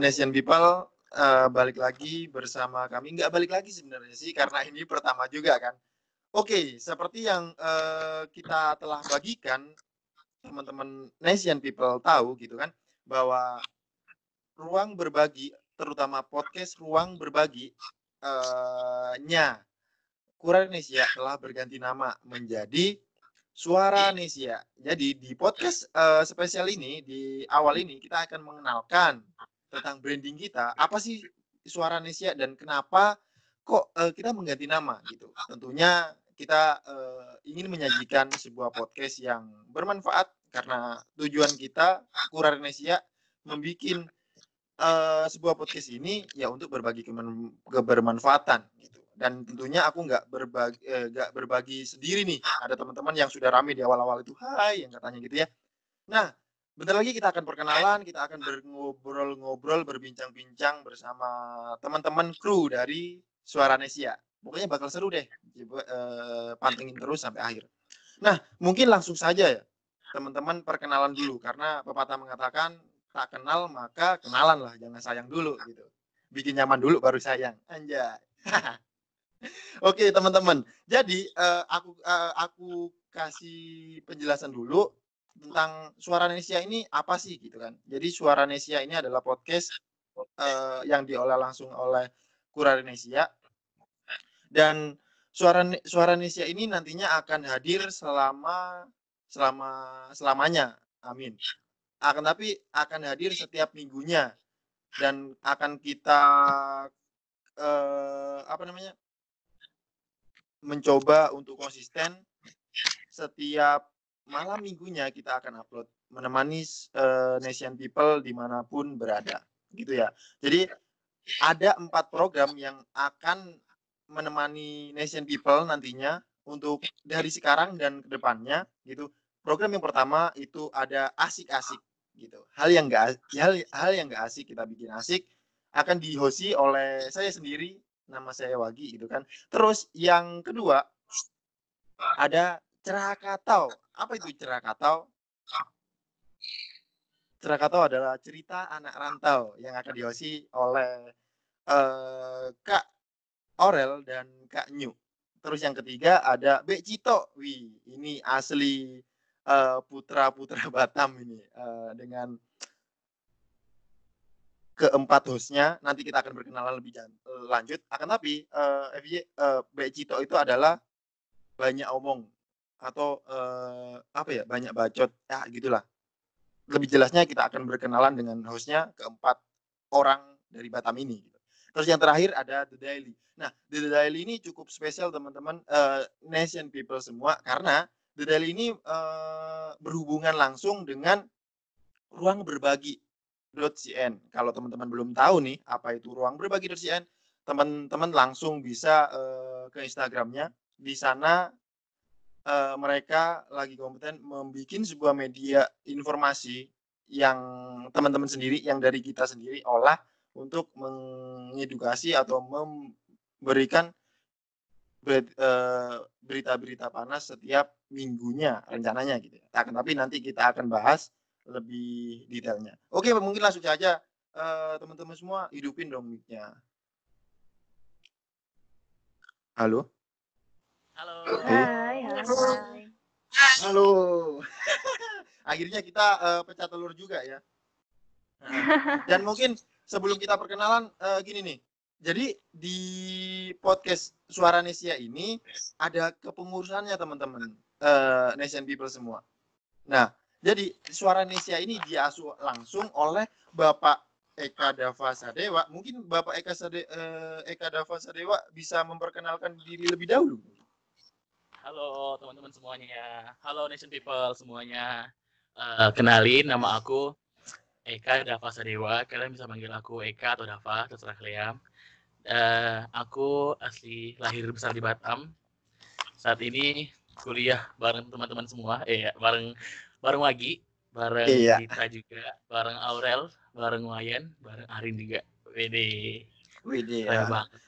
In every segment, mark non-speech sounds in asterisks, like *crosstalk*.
Nation People. Uh, balik lagi bersama kami. Nggak balik lagi sebenarnya sih, karena ini pertama juga kan. Oke, seperti yang uh, kita telah bagikan, teman-teman Nation People tahu gitu kan, bahwa ruang berbagi, terutama podcast ruang berbagi, uh, nya Kura Indonesia telah berganti nama menjadi Suara Nesia. Jadi di podcast uh, spesial ini di awal ini kita akan mengenalkan tentang branding kita. Apa sih Suara Nesia dan kenapa kok uh, kita mengganti nama gitu. Tentunya kita uh, ingin menyajikan sebuah podcast yang bermanfaat karena tujuan kita Kura Nesia membuat uh, sebuah podcast ini ya untuk berbagi kebermanfaatan gitu dan tentunya aku nggak berbagi eh, nggak berbagi sendiri nih ada teman-teman yang sudah rame di awal-awal itu hai yang katanya gitu ya nah bentar lagi kita akan perkenalan kita akan berngobrol-ngobrol berbincang-bincang bersama teman-teman kru dari Suara Nesia. Pokoknya bakal seru deh eh, pantengin terus sampai akhir. Nah mungkin langsung saja ya teman-teman perkenalan dulu. Karena pepatah mengatakan tak kenal maka kenalan lah jangan sayang dulu gitu. Bikin nyaman dulu baru sayang. Anjay. *laughs* Oke teman-teman, jadi uh, aku uh, aku kasih penjelasan dulu tentang Suara Nesia ini apa sih gitu kan. Jadi Suara Nesia ini adalah podcast uh, yang diolah langsung oleh Kura Nesia dan Suara Suara Nesia ini nantinya akan hadir selama selama selamanya. Amin. Akan tapi akan hadir setiap minggunya dan akan kita uh, apa namanya mencoba untuk konsisten setiap malam minggunya kita akan upload menemani uh, Nation People di mana pun berada gitu ya. Jadi ada empat program yang akan menemani Nation People nantinya untuk dari sekarang dan ke depannya gitu. Program yang pertama itu ada asik-asik gitu. Hal yang enggak hal hal yang enggak asik kita bikin asik akan dihosi oleh saya sendiri nama saya Wagi gitu kan. Terus yang kedua ada cerah katau. Apa itu cerah katau? Cerah katau adalah cerita anak rantau yang akan dihosi oleh uh, Kak Orel dan Kak Nyu. Terus yang ketiga ada Bek Cito. Wih, ini asli uh, putra-putra *laughs* Batam ini uh, dengan keempat hostnya nanti kita akan berkenalan lebih lanjut akan tapi uh, uh, Mbak Cito itu adalah banyak omong atau uh, apa ya banyak bacot ya gitulah lebih jelasnya kita akan berkenalan dengan hostnya keempat orang dari Batam ini gitu. terus yang terakhir ada The Daily nah The Daily ini cukup spesial teman-teman uh, nation people semua karena The Daily ini uh, berhubungan langsung dengan ruang berbagi cn Kalau teman-teman belum tahu nih apa itu ruang berbagi cn teman-teman langsung bisa uh, ke Instagramnya. Di sana uh, mereka lagi kompeten membuat sebuah media informasi yang teman-teman sendiri, yang dari kita sendiri olah untuk mengedukasi atau memberikan eh, berita-berita panas setiap minggunya rencananya gitu. Nah, tapi nanti kita akan bahas lebih detailnya. Oke, mungkin langsung saja uh, teman-teman semua hidupin dong mic-nya. Halo? Halo. Hai, hai. Halo. *laughs* Akhirnya kita uh, pecah telur juga ya. Nah, dan mungkin sebelum kita perkenalan uh, gini nih. Jadi di podcast Suara Nesia ini ada kepengurusannya teman-teman uh, Nation People semua. Nah, jadi suara Indonesia ini diasuh langsung oleh Bapak Eka Dava Sadewa. Mungkin Bapak Eka Sade, eh, Eka Dava Sadewa bisa memperkenalkan diri lebih dahulu. Halo teman-teman semuanya. Halo Nation People semuanya. Uh, kenalin nama aku Eka Dava Sadewa. Kalian bisa manggil aku Eka atau Dava, terserah kalian. Uh, aku asli lahir besar di Batam. Saat ini kuliah bareng teman-teman semua, eh bareng bareng Wagi, bareng iya. Dita juga, bareng Aurel, bareng Wayan, bareng Arin juga. WD. WD ya. banget.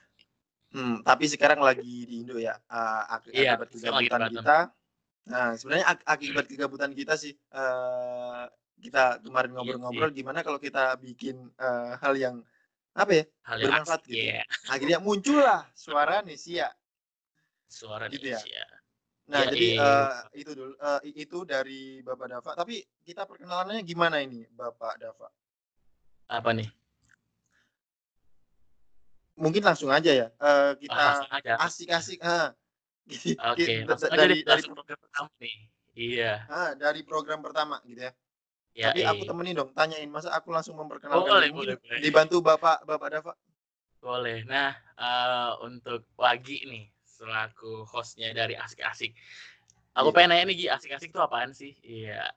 Hmm, tapi sekarang lagi di Indo ya. Uh, ak iya, akibat kegabutan kita. Nah, sebenarnya ak akibat kegabutan kita sih uh, kita kemarin Iya ngobrol-ngobrol gimana kalau kita bikin eh, hal yang apa ya Hal yang bermanfaat gitu. ya. akhirnya muncullah suara Nesia Suara Gitu ya? Indonesia. nah Ya, jadi iya. eh, itu dulu eh, itu dari Bapak Dava tapi kita perkenalannya gimana ini Bapak Dava Apa nih? Mungkin langsung aja ya Eh, kita asik-asik ah. Gitu. Langsung aja dari dari program pertama nih. Iya. ah, dari program pertama gitu ya Ya, tapi aku eh. temenin dong tanyain masa aku langsung memperkenalkan Boleh, boleh, boleh. dibantu Bapak Bapak Dava Boleh. Nah, eh, untuk Wagi nih, selaku hostnya dari Asik-Asik. Aku Iya. pengen nanya nih, Gi, Asik-Asik itu apaan sih? Iya.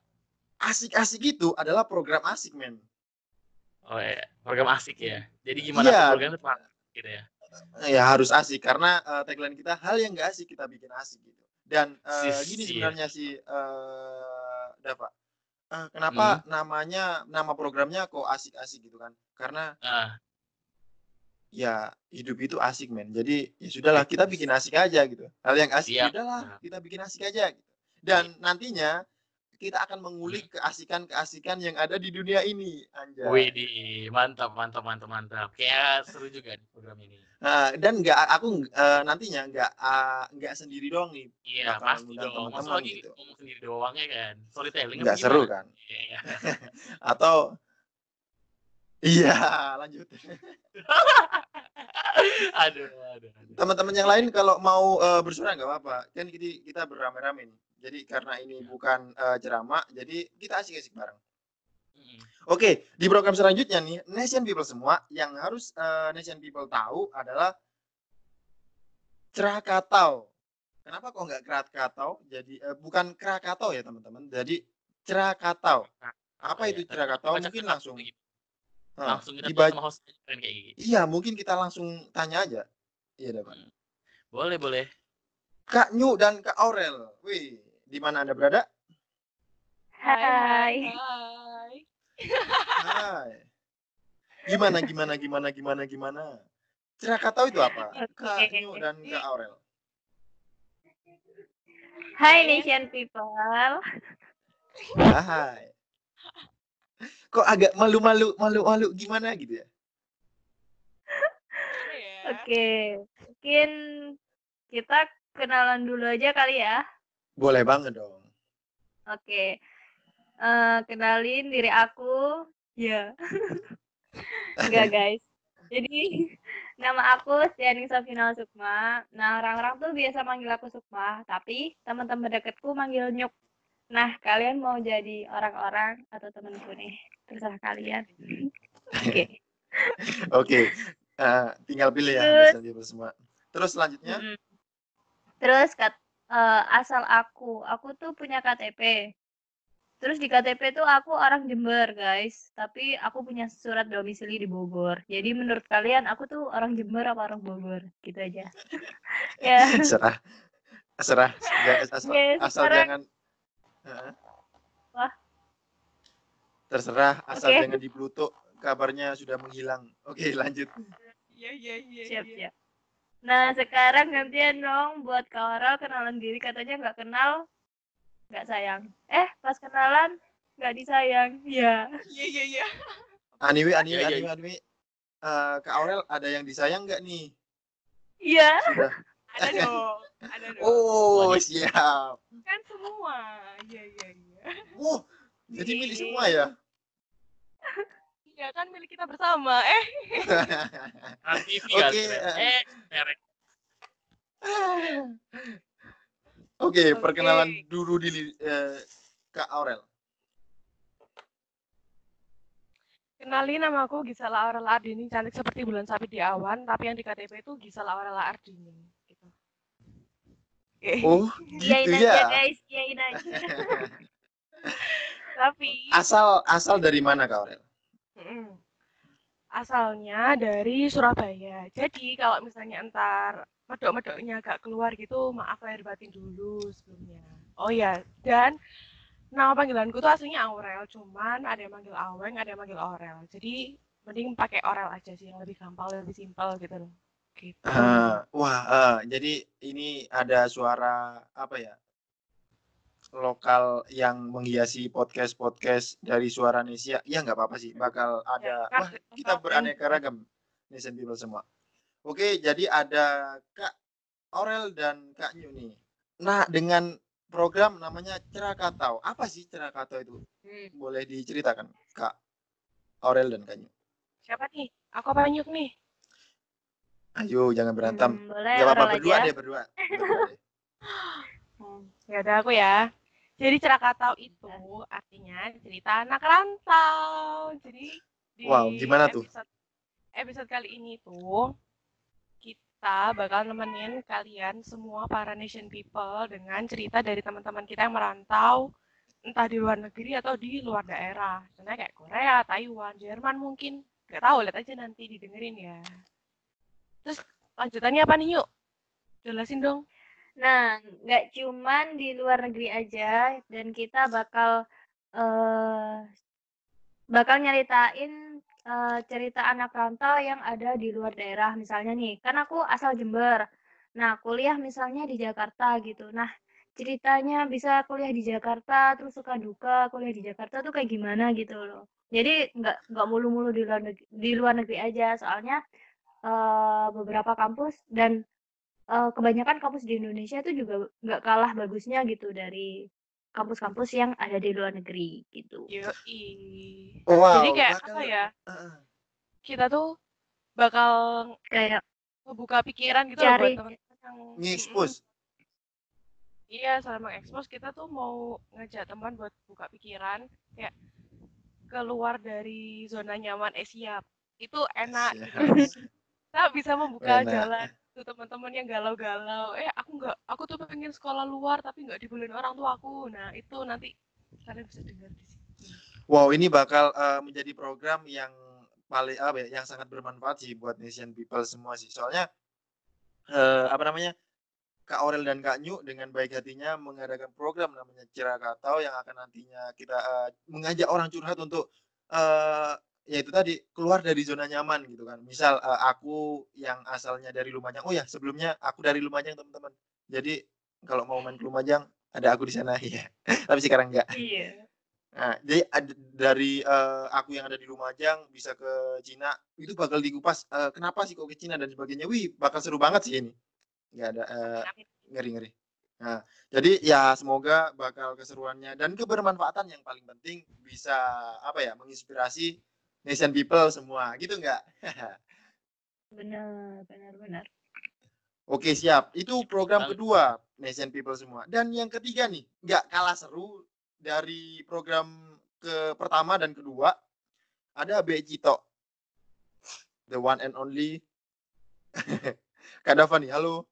asik-asik itu adalah program asik men Oh ya, program asik ya. Jadi gimana Iya. tuh program itu Pak? Gitu ya? ya harus asik. Karena eh, tagline kita hal yang gak asik kita bikin asik gitu. Dan eh, Sis, gini iya. sebenarnya si eh Dava. Eh, kenapa namanya nama programnya kok asik-asik gitu kan? Karena Nah, ya hidup itu asik men. Jadi ya sudahlah kita bikin asik aja gitu. Hal yang asik Siap. udahlah kita bikin asik aja gitu. Dan nantinya kita akan mengulik keasikan-keasikan yang ada di dunia ini anjay wih di mantap, mantap, mantap, mantap. Kayak seru juga nih program ini. Nah, dan nggak aku eh, nantinya nggak ah, nggak sendiri doang nih Iya, pasti dong. Masa teman-teman lagi gitu. ngomong sendiri doang ya kan? Storytelling nggak seru kan Iya. *laughs* atau iya lanjut *laughs* aduh, aduh, aduh. teman-teman yang lain kalau mau eh, bersuara nggak apa-apa kan kita kita beramai-ramai nih jadi karena ini bukan eh, ceramah jadi kita asik-asik bareng oke di program selanjutnya nih nation people semua yang harus eh, nation people tahu adalah Krakatau kenapa kok nggak Krakatau jadi eh, bukan Krakatau ya teman-teman jadi Krakatau apa Ya, itu Krakatau mungkin langsung gitu. Langsung kita dibaca- sama host kayak gini. Iya, mungkin kita langsung tanya aja. Iya, dapat. Boleh, boleh. Kak Nyu dan Kak Aurel. Wih, di mana Anda berada? Hai. Hai. Hai. Gimana gimana gimana gimana gimana? Krakatau itu apa? Kak Oke. Nyu dan Kak Aurel. Hai Nation People. Hai. Kok agak malu-malu malu-malu gimana gitu ya? Ya. Oke, mungkin kita kenalan dulu aja kali ya. Boleh banget dong. Oke. Eh, kenalin diri aku. Ya. *laughs* Enggak, guys. Jadi nama aku Stiani Safina Sukma. Nah, orang-orang tuh biasa manggil aku Sukma, tapi teman-teman deketku manggil Nyuk. Nah, kalian mau jadi orang-orang atau temanku nih? Terserah kalian. *laughs* Oke. Oke. Eh, tinggal pilih ya Terus-. Terus selanjutnya? Terus kat, eh, asal aku, aku tuh punya KTP. Terus di KTP tuh aku orang Jember, guys. Tapi aku punya surat domisili di Bogor. Jadi menurut kalian aku tuh orang Jember apa orang Bogor? Gitu aja. *laughs* ya. *laughs* serah serah *laughs* asal, Oke, asal sekarang- jangan Heeh. Wah. terserah asal Oke. jangan di Pluto kabarnya sudah menghilang oke lanjut Iya, iya, iya. Siap, iya. siap. Nah, sekarang gantian dong buat Kak Oral kenalan diri katanya nggak kenal, nggak sayang. Eh, pas kenalan nggak disayang. Ya. Iya, iya, iya. anime anime Ya, ya, anime anime Eh, Kak Aurel ada yang disayang nggak nih Iya. *laughs* Ada dong. Ada dong. oh siap Kan semua. Iya, iya, iya. Wah, jadi milik semua ya Iya, kan milik kita bersama. Eh, *laughs* Trans TV Oke, kan? eh. Eh, merek. *sighs* oke Oke. perkenalan dulu di eh, Kak Aurel kenalin nama aku Gisela Aurela Ardini, cantik seperti bulan sabit di awan, tapi yang di KTP itu Gisela Aurela Ardini. Gitu. Oke. oh *laughs* gitu aja, ya guys. Iyain aja. *laughs* Tapi asal asal dari mana Kak Aurel Asalnya dari Surabaya. Jadi kalau misalnya entar medok-medoknya agak keluar gitu, maaf lahir batin dulu sebelumnya. Oh ya, dan nama panggilanku tuh aslinya Aurel, cuman ada yang manggil Aweng, ada yang manggil Aurel. Jadi mending pakai Aurel aja sih yang lebih gampang, lebih simpel gitu loh. Gitu. Ah, wah, ah, jadi ini ada suara apa ya? Lokal yang menghiasi podcast podcast dari suara Nesia ya nggak apa-apa sih bakal ada kan wah kita beraneka ragam Nation People semua oke jadi ada Kak Aurel dan Kak Nyu nih nah dengan program namanya Cerakatau apa sih Cerakatau itu Hmm. boleh diceritakan Kak Aurel dan Kak Nyu Siapa nih? Aku apa Nyuk nih? ayo jangan berantem Hmm, boleh Gak apa-apa berdua aja. deh berdua. Berdua deh. *laughs* Hmm, ya udah aku ya. Jadi Cerakatau itu artinya cerita anak rantau. Jadi di Wow, gimana tuh? episode, Episode kali ini tuh kita bakal nemenin kalian semua para nation people dengan cerita dari teman-teman kita yang merantau entah di luar negeri atau di luar daerah. Contohnya kayak Korea, Taiwan, Jerman mungkin. Gak tahu, lihat aja nanti didengerin ya. Terus lanjutannya apa nih yuk? Jelasin dong. Nah, nggak cuman di luar negeri aja, dan kita bakal eh bakal nyeritain eh, cerita anak rantau yang ada di luar daerah. Misalnya nih, kan aku asal Jember. Nah, kuliah misalnya di Jakarta gitu. Nah, ceritanya bisa kuliah di Jakarta, terus suka duka kuliah di Jakarta tuh kayak gimana gitu loh. Jadi nggak nggak mulu-mulu di luar negeri, di luar negeri aja, soalnya eh, beberapa kampus dan eh, kebanyakan kampus di Indonesia itu juga nggak kalah bagusnya gitu dari kampus-kampus yang ada di luar negeri gitu. Yoi. Wow, Jadi kayak bakal- apa ya? Heeh. Kita tuh bakal Kayak ngebuka pikiran gitu loh buat Cari- teman-teman yang Nge-expose. Mm-mm. Iya, selama mengekspos kita tuh mau ngajak teman buat buka pikiran kayak keluar dari zona nyaman eh siap. Itu enak gitu. Siap. Kita bisa membuka Enak. jalan tuh teman-teman yang galau-galau. Eh, aku nggak aku tuh pengen sekolah luar tapi nggak dibolehin orang tua aku. Nah, itu nanti kalian bisa dengar di sini. Wow, ini bakal eh, menjadi program yang paling apa ya, yang sangat bermanfaat sih buat nation people semua sih. Soalnya eh, apa namanya? Kak Aurel dan Kak Nyu dengan baik hatinya mengadakan program namanya Cirakatau yang akan nantinya kita eh, mengajak orang curhat untuk eh ya itu tadi keluar dari zona nyaman gitu kan. Misal eh, aku yang asalnya dari Lumajang. Oh ya, sebelumnya aku dari Lumajang, teman-teman. Jadi kalau mau main ke Lumajang ada aku di sana *laughs* ya. Tapi sekarang enggak. Iya. Nah, jadi ada, dari eh, aku yang ada di Lumajang bisa ke Cina itu bakal dikupas eh, kenapa sih kok ke Cina dan sebagainya. Wih, bakal seru banget sih ini. Nggak ada eh, ngeri-ngeri. Nah, jadi ya semoga bakal keseruannya dan kebermanfaatan yang paling penting bisa apa ya menginspirasi nation people semua gitu nggak? *laughs* benar, benar, benar. Oke siap. Itu program kedua nation people semua. Dan yang ketiga nih nggak kalah seru dari program ke pertama dan kedua ada Becito, the one and only *laughs* Kak Dava nih. Halo.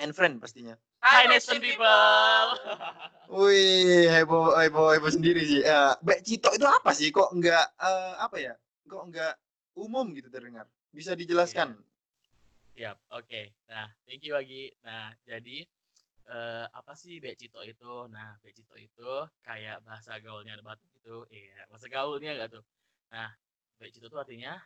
And friend pastinya. Hai Nation People. Wih, heboh, heboh, heboh sendiri sih. Eh, Mbak Cito itu apa sih? Kok nggak eh, apa ya? Kok nggak umum gitu terdengar? Bisa dijelaskan? Siap, oke. Nah, thank you lagi. Nah, jadi eh, apa sih becito itu? Nah, becito itu kayak bahasa gaulnya Batak itu. Iya, bahasa gaulnya enggak tuh. Nah, becito itu artinya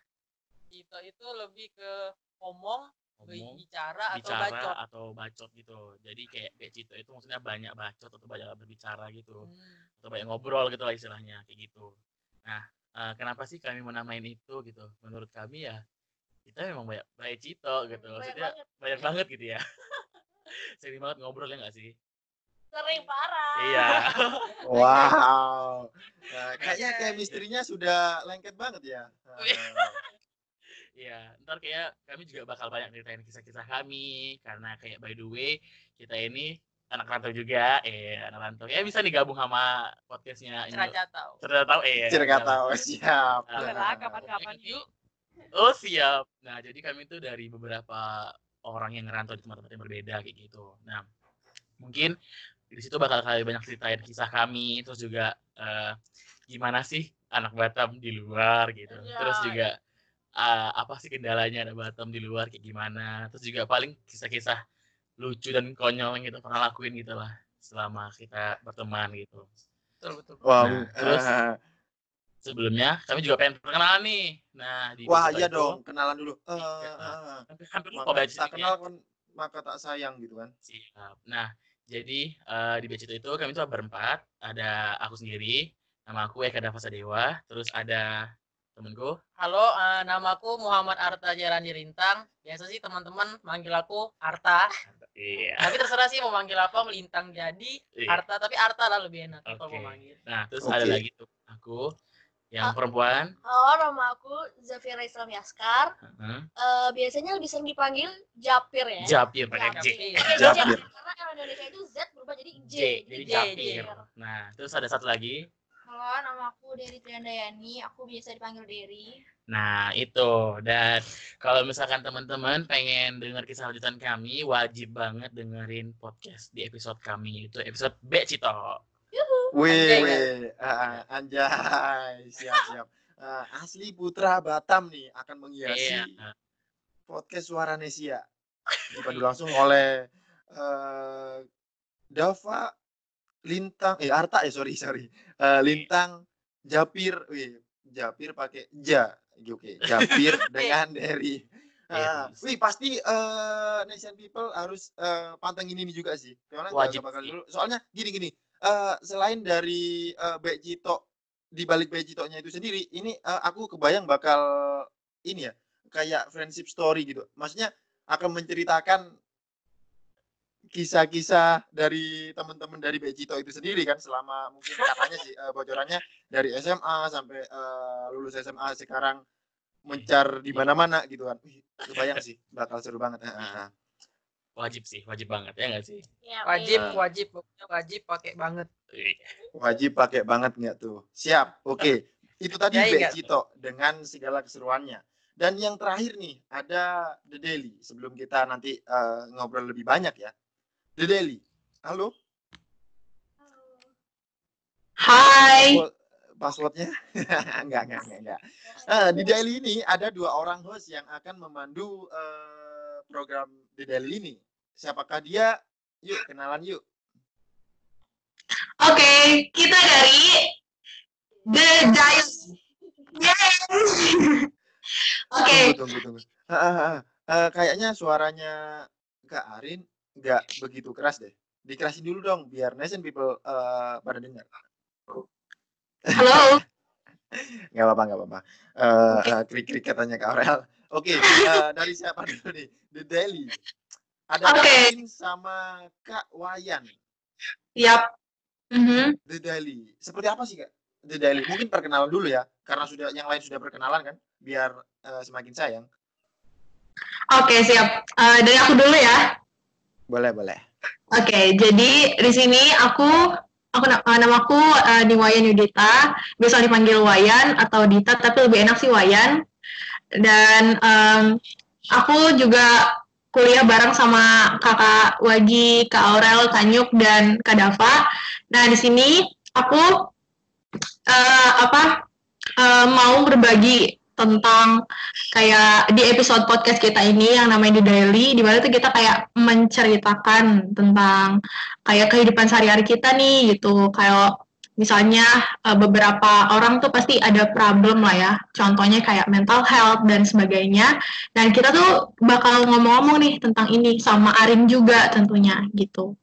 Cito itu lebih ke ngomong, ngomong, bicara atau bicara bacot. atau bacot gitu. Jadi kayak becito itu maksudnya banyak bacot atau banyak berbicara gitu. Hmm. Atau banyak ngobrol gitu lah istilahnya kayak gitu. Nah, eh, kenapa sih kami menamain itu gitu? Menurut kami ya kita memang banyak banyak cito gitu. Banyak Maksudnya banget. banyak banget gitu ya. *laughs* Sering banget ngobrol ya nggak sih? Sering parah. Iya. *laughs* Wow. Nah, kayaknya chemistry-nya sudah lengket banget ya. Iya, ntar kayak kami juga bakal banyak ceritain kisah-kisah kami karena kayak by the way kita ini anak rantau juga, eh anak rantau. Ya bisa digabung sama podcastnya ini. Cerita tahu. Cerita tahu eh. Cerita tahu siap. Nah, kapan-kapan yuk. Oh siap. Nah jadi kami itu dari beberapa orang yang ngerantau di tempat-tempat yang berbeda kayak gitu. Nah mungkin di situ bakal kali banyak ceritain kisah kami, terus juga eh, gimana sih anak Batam di luar gitu. Iya. Terus juga eh, apa sih kendalanya anak Batam di luar kayak gimana. Terus juga paling kisah-kisah lucu dan konyol yang kita pernah lakuin gitu lah selama kita berteman gitu. Betul betul. Wow. Nah, terus eh, *laughs* Sebelumnya kami juga pengen perkenalan nih. Nah di wah Becito iya itu dong, kenalan dulu. Eh, Iya. eh, hampir, lupa maka bacanya. tak kenal kan maka tak sayang gitu kan. Siap. Nah, Jadi eh, di batch itu, itu kami tuh berempat. Ada aku sendiri, nama aku Eka Dava Sadewa, terus ada temenku. Halo, eh, namaku Muhammad Arta Jarani Rintang. Biasa sih teman-teman manggil aku Arta. Iya. Tapi terserah sih mau manggil apa, melintang jadi Iya. Arta. Tapi Arta lah lebih enak kalau Oke. mau manggil. Nah, terus Oke. ada lagi tuh aku yang Ah. perempuan. Halo, nama aku Zafira Islam Yaskar. Heeh. Eh, biasanya lebih sering dipanggil Japir ya. Japir pakai J. Japir. Karena orang Indonesia itu Z berubah jadi J. J, jadi. Japir. Nah, terus ada satu lagi. Halo, nama aku Dery Triandayani. Aku biasa dipanggil Dery. Nah, itu. Dan kalau misalkan teman-teman pengen dengar kisah lanjutan kami, wajib banget dengerin podcast di episode kami. Itu episode B, Cito. Wih, Anjay, wih, Ah, anjay, siap siap. Ah, asli putra Batam nih akan menghiasi Iya. podcast Suara Nesia. Dipandu langsung oleh eh, Dava Lintang, eh Arta ya sorry sorry, Eh, Lintang Japir, wih Japir pakai ja, oke Japir *laughs* dengan Derry. Ah, Yes. wih pasti eh, Nation People harus eh, pantengin ini juga sih. Karena Wajib bakal dulu. Soalnya gini gini, eh, selain dari eh, Baik Cito di balik Baik Citonya itu sendiri, ini eh, aku kebayang bakal ini ya kayak friendship story gitu. Maksudnya akan menceritakan kisah-kisah dari teman-teman dari Bejito itu sendiri kan selama mungkin katanya sih eh, bocorannya dari SMA sampai eh, lulus SMA sekarang mencar di mana-mana gitu kan. Kebayang sih bakal seru banget. Ah. Wajib sih, wajib banget ya nggak sih? Ya, Wajib, Eh. wajib, pokoknya wajib pakai banget. Wajib pakai banget nggak tuh? Siap. Oke. Itu tadi Ya. Bejito dengan segala keseruannya. Dan yang terakhir nih ada The Daily sebelum kita nanti eh, ngobrol lebih banyak ya. Daily. Halo. Hai. Password- Passwordnya? *laughs* enggak, enggak, enggak, enggak. Nah, di Daily ini ada dua orang host yang akan memandu eh, program The Daily ini. Siapakah dia? Yuk, kenalan yuk. Oke, kita dari The Giant. Yes. Oke, Tunggu, tunggu, tunggu. Ah, ah. Eh, kayaknya suaranya Kak Arin nggak begitu keras deh. Dikerasin dulu dong, biar nation people eh, pada dengar. halo. *laughs* Nggak apa-apa, nggak apa-apa. Eh, eh, krik-krik katanya Kak Aurel. Oke, eh, dari siapa dulu nih? The Daily. Ada. Arin sama Kak Wayan. Yap. Mhm. The Daily. Seperti apa sih Kak? The Daily. Mungkin perkenalan dulu ya, karena sudah yang lain sudah perkenalan kan, biar eh, semakin sayang. Oke, siap. Eh, dari aku dulu ya. Boleh, boleh. Oke, jadi di sini aku aku eh, namaku eh, Niwayan Yudita, biasa dipanggil Wayan atau Dita, tapi lebih enak sih Wayan. Dan em, aku juga kuliah bareng sama kakak Wagi, Kak Aurel, Kak Nyuk, dan Kak Dava. Nah, di sini aku eh, apa eh, mau berbagi tentang kayak di episode podcast kita ini yang namanya The Daily di mana tuh kita kayak menceritakan tentang kayak kehidupan sehari-hari kita nih gitu. Kayak misalnya eh, beberapa orang tuh pasti ada problem lah ya. Contohnya kayak mental health dan sebagainya. Dan kita tuh bakal ngomong-ngomong nih tentang ini sama Arin juga tentunya gitu.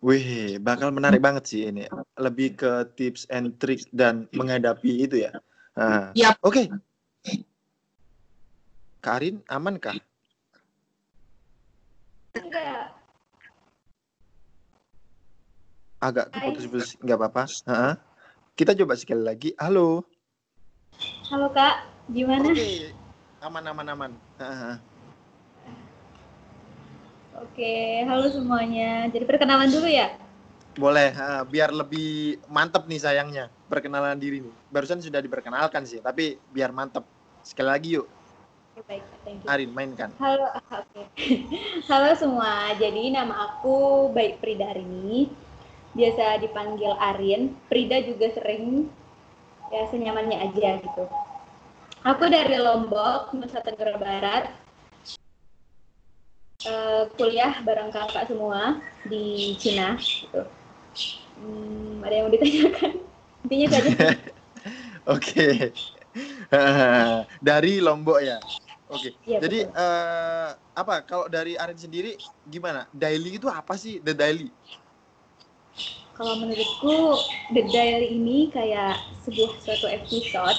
Wih, bakal menarik banget sih ini. Lebih ke tips and trick dan menghadapi itu ya. Nah, Yap. Oke. Karin, aman kah? enggak Agak keputus-putus, nggak apa-apa. Heeh. Kita coba sekali lagi. Halo. halo kak gimana Oke. Aman, aman, aman. Heeh. oke halo semuanya jadi perkenalan dulu ya Boleh, heeh, biar lebih mantep nih sayangnya. Perkenalan diri nih. Barusan sudah diperkenalkan sih, tapi biar mantep. Sekali lagi yuk, Oke, baik thank you Arin mainkan. Halo, *laughs* oke. Halo semua. Jadi nama aku Baik Pridarini. Biasa dipanggil Arin. Prida juga sering ya senyamannya aja gitu. Aku dari Lombok, Nusa Tenggara Barat. Eh, kuliah bareng kakak semua di Cina gitu. Hmm, ada yang mau ditanyakan? *laughs* Intinya itu aja. *laughs* Oke. *laughs* Dari Lombok ya. Oke. Iya, Jadi betul. eh, apa kalau dari Arin sendiri gimana? Daily itu apa sih The Daily? Kalau menurutku The Daily ini kayak sebuah suatu episode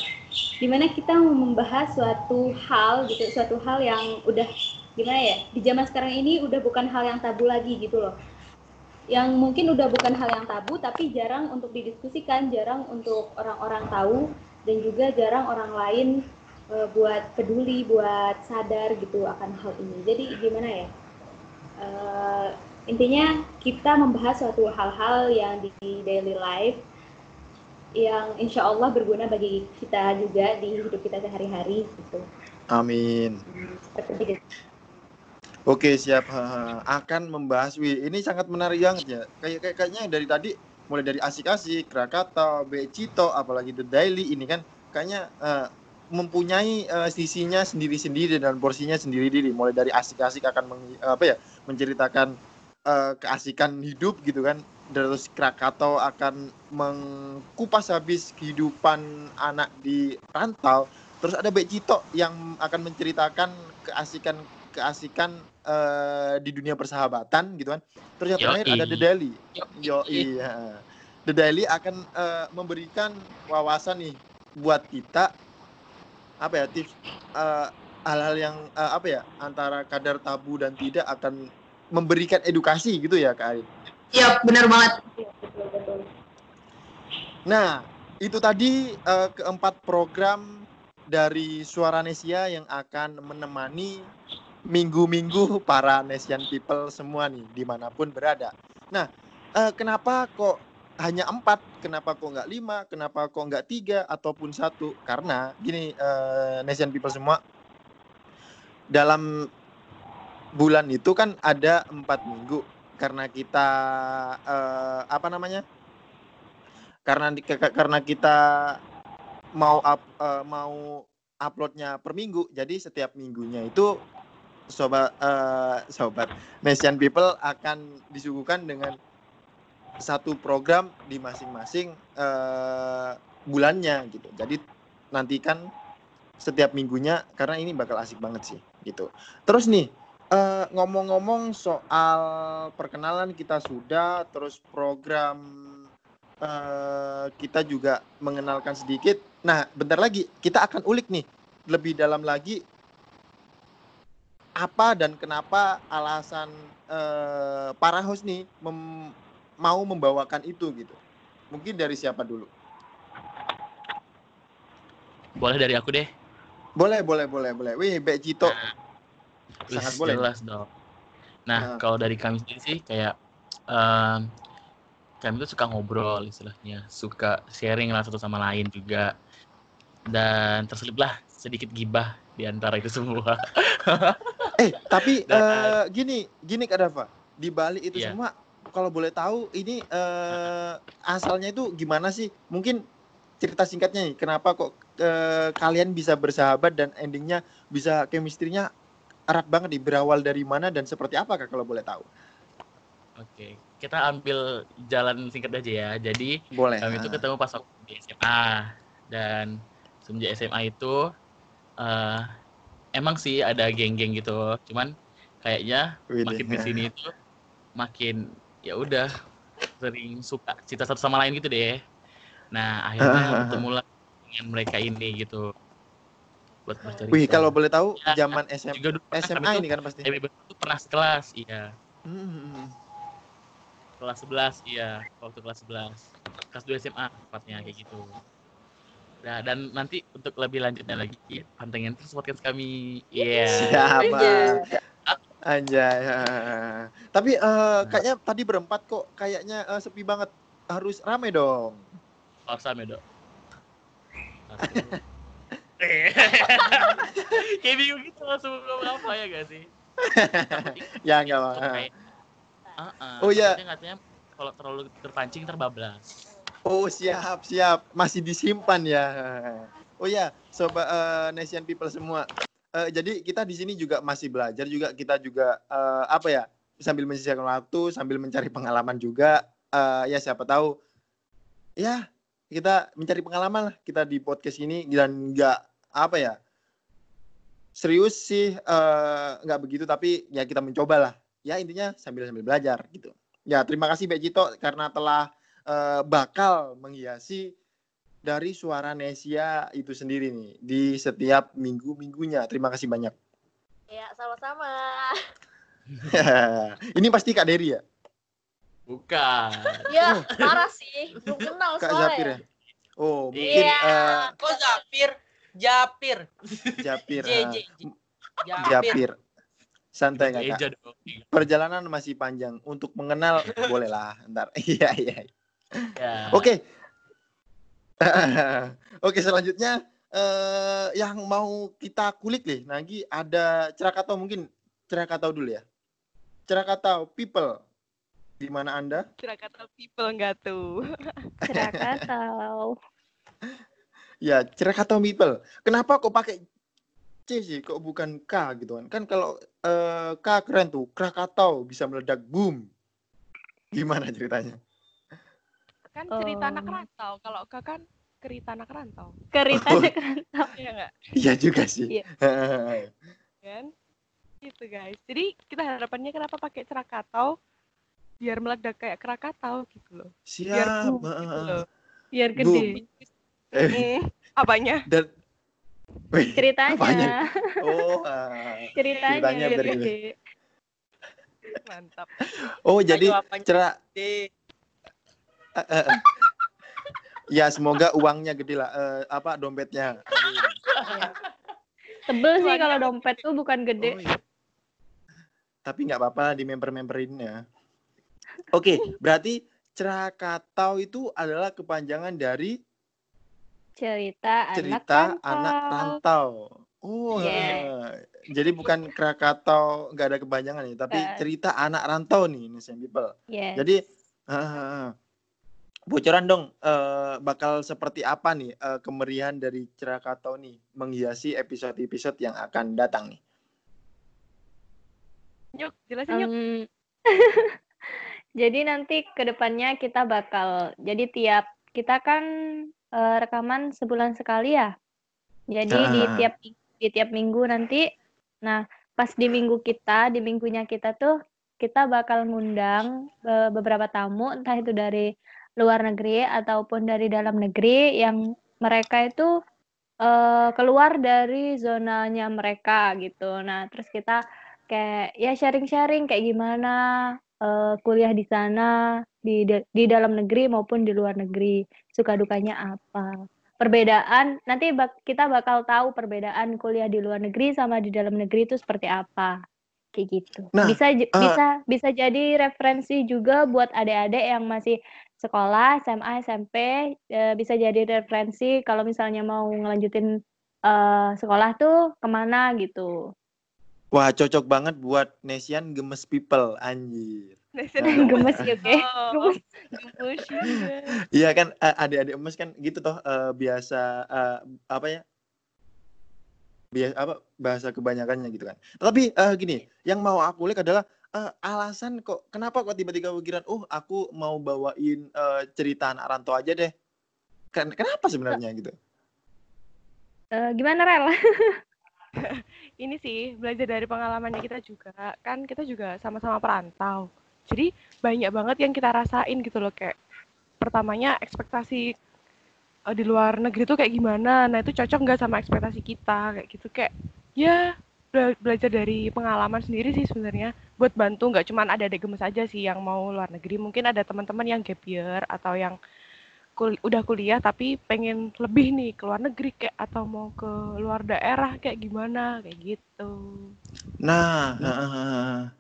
di mana kita mau membahas suatu hal gitu, suatu hal yang udah gimana ya di zaman sekarang ini udah bukan hal yang tabu lagi gitu loh. Yang mungkin udah bukan hal yang tabu tapi jarang untuk didiskusikan, jarang untuk orang-orang tahu dan juga jarang orang lain eh, buat peduli, buat sadar gitu akan hal ini. Jadi gimana ya? Eh, intinya kita membahas suatu hal-hal yang di daily life yang insya Allah berguna bagi kita juga di hidup kita sehari-hari gitu. Amin. Seperti itu. Oke siap. Akan membahas wih ini sangat menarik banget ya. Kayak kayak kayaknya dari tadi mulai dari asik-asik Krakatau, Becito apalagi The Daily ini kan kayaknya eh, mempunyai eh, sisinya sendiri-sendiri dan porsinya sendiri-sendiri mulai dari asik-asik akan meng- apa ya menceritakan eh, keasikan hidup gitu kan. Terus Krakatau akan mengkupas habis kehidupan anak di rantau. Terus ada Becito yang akan menceritakan keasikan keasikan eh, di dunia persahabatan gitu kan. Terus yang terakhir ada The Daily. Yoi. Yo iya. The Daily akan eh, memberikan wawasan nih buat kita apa ya tips eh, hal-hal yang eh, apa ya antara kadar tabu dan tidak akan memberikan edukasi gitu ya Kak Arin. Iya, benar banget. Nah, itu tadi eh, keempat program dari Suara Nesia yang akan menemani minggu-minggu para Nesian people semua nih, di mana pun berada. Nah, eh, kenapa kok hanya empat? Kenapa kok nggak lima? Kenapa kok nggak tiga? Ataupun satu? Karena gini, eh, Nesian people semua, dalam bulan itu kan ada empat minggu. Karena kita, eh, apa namanya? karena karena kita mau up, eh, mau uploadnya per minggu jadi setiap minggunya itu sobat eh, sobat Nation People akan disuguhkan dengan satu program di masing-masing eh, bulannya gitu jadi nantikan setiap minggunya karena ini bakal asik banget sih gitu terus nih eh, ngomong-ngomong soal perkenalan kita sudah terus program eh, kita juga mengenalkan sedikit. Nah, bentar lagi kita akan ulik nih lebih dalam lagi apa dan kenapa alasan eh, para host nih mem- mau membawakan itu gitu. Mungkin dari siapa dulu? Boleh dari aku deh. Boleh, boleh, boleh, boleh. Wih, Mbak Cito. Wis, Sangat boleh. jelas dong. Nah. Nah, kalau dari kami sendiri sih kayak em, kami tuh suka ngobrol istilahnya, suka sharing lah satu sama lain juga. Dan terseliplah sedikit gibah di antara itu semua. *laughs* Eh, tapi Dan- eh, gini, gini Kak Dava. Di balik itu Iya. semua kalau boleh tahu ini eh, asalnya itu gimana sih? Mungkin cerita singkatnya nih, kenapa kok eh, kalian bisa bersahabat dan endingnya bisa chemistry-nya erat banget nih, berawal dari mana dan seperti apa Kak kalau boleh tahu? Oke, kita ambil jalan singkat aja ya. Jadi Boleh. kami itu ah. ketemu pas waktu di SMA dan semenjak SMA itu eh emang sih ada geng-geng gitu. Cuman kayaknya Widih, makin di sini *laughs* itu makin ya udah sering suka cita satu sama lain gitu deh. Nah, akhirnya *laughs* bertemu lah dengan mereka ini gitu. Buat bercerita. Wih, kalau boleh tahu Ya, zaman SM, juga dulu pernah SMA ini kan pasti. MB tuh pernah sekelas, iya. Hmm. Kelas 11, iya, waktu kelas 11. Kelas 2 SMA tepatnya kayak gitu. Nah, dan nanti untuk lebih lanjutnya lagi, pantengin terus podcast kami. Iya. Siapa? Anjay. Anjay. *laughs* Tapi eh, kayaknya tadi berempat kok kayaknya eh, sepi banget. Harus rame dong. Awesome ya, Dok. Satu. Kayak bingung gitu langsung apa ya gak sih? *laughs* Ya enggak apa. Ah, ah, Oh, iya. katanya kalau terlalu terpancing terbablas. Oh siap siap masih disimpan ya. Oh ya sobat eh, Nation People semua. Eh, jadi kita di sini juga masih belajar juga kita juga eh, apa ya sambil menyisihkan waktu sambil mencari pengalaman juga. Eh, ya siapa tahu ya kita mencari pengalaman lah kita di podcast ini dan nggak apa ya serius sih eh, nggak begitu tapi ya kita mencoba lah. Ya intinya sambil sambil belajar gitu. Ya terima kasih Mbak Cito karena telah eh, bakal menghiasi dari suara Nesia itu sendiri nih di setiap minggu-minggunya. Terima kasih banyak. Ya, sama-sama. *laughs* Ini pasti Kak Dery ya? Bukan. *laughs* Ya, parah sih. Belum kenal Kak soalnya. Zapir ya? Oh, mungkin Iya. eh, Kok Zapir? Japir. Japir. *laughs* J, eh, J, J. Japir. Japir. Santai kakak. Perjalanan masih panjang. Untuk mengenal bolehlah. Ntar. Iya iya. Ya. Oke. *laughs* Oke selanjutnya eh yang mau kita kulik nih. Nagi ada Cerakatau mungkin Cerakatau dulu ya. Cerakatau people. Di mana Anda? Kira kata people enggak tuh. *laughs* Krakatau. Ya, Cerakatau people. Kenapa kok pakai C sih? Kok bukan K gitu kan? Kan kalau eh, K keren tuh. Krakatau bisa meledak boom. Gimana ceritanya? Kan cerita anak Oh. rantau. Kalau Kak kan cerita anak rantau. Keritanya kerantau. Iya enggak? Iya juga sih. Iya. *laughs* Kan? Gitu guys. Jadi kita harapannya kenapa pakai Krakatau? Biar meledak kayak Krakatau gitu loh. Biar Siap. boom gitu heeh. loh. Biar gede. Eh, Hmm, apanya? dan Wih, Ceritanya. apanya? *laughs* Oh, ah. Ceritanya, Ceritanya biar biar gede. Mantap. oh jadi cerak eh, eh, eh. Ya semoga uangnya gede lah eh, apa dompetnya. Tebel sih kalau dompet tuh bukan gede. Oh, iya. tapi nggak apa-apa di member-memberin ya oke *laughs* berarti Cerakatau itu adalah kepanjangan dari Cerita, cerita anak anak rantau. oh Yes. eh. jadi bukan Krakatau nggak ada kepanjangan nih tapi cerita anak rantau nih Innocent people Yes. Jadi ah, bocoran dong eh, bakal seperti apa nih eh, kemeriahan dari Cerakatau nih menghiasi episode-episode yang akan datang nih. Yuk, jelasin yuk. *laughs* Jadi nanti ke depannya kita bakal jadi tiap kita kan eh, rekaman sebulan sekali ya. Jadi di Ah. tiap di tiap minggu nanti nah pas di minggu kita di minggunya kita tuh kita bakal ngundang beberapa tamu entah itu dari luar negeri ataupun dari dalam negeri yang mereka itu eh, keluar dari zonanya mereka gitu. Nah, terus kita kayak ya sharing-sharing kayak gimana eh, kuliah di sana di di dalam negeri maupun di luar negeri. Suka dukanya apa? Perbedaan nanti bak- kita bakal tahu perbedaan kuliah di luar negeri sama di dalam negeri itu seperti apa. Kayak gitu. Nah, bisa eh, bisa bisa jadi referensi juga buat adik-adik yang masih sekolah SMA SMP eh, bisa jadi referensi kalau misalnya mau ngelanjutin eh, sekolah tuh ke mana gitu Wah cocok banget buat Nesian gemes people anjir. gemes ya oke Oh, gemes. Iya kan eh, adik-adik emes kan gitu toh eh, biasa eh, apa ya? Biasa apa bahasa kebanyakannya gitu kan. Tapi eh, gini, yang mau aku lihat adalah eh, alasan kok kenapa kok tiba-tiba pikiran, "Oh, aku mau bawain eh, cerita anak rantau aja deh." Ken- Kenapa sebenarnya gitu? Eh, gimana Rel? *laughs* Ini sih belajar dari pengalamannya kita juga. Kan kita juga sama-sama perantau. Jadi banyak banget yang kita rasain gitu loh kayak pertamanya ekspektasi eh, di luar negeri tuh kayak gimana. Nah, itu cocok nggak sama ekspektasi kita kayak gitu kayak ya bela- belajar dari pengalaman sendiri sih sebenarnya buat bantu nggak cuman ada adik gemes aja sih yang mau luar negeri mungkin ada teman-teman yang gap year atau yang kul- udah kuliah tapi pengen lebih nih ke luar negeri kayak atau mau ke luar daerah kayak gimana kayak gitu Nah, heeh.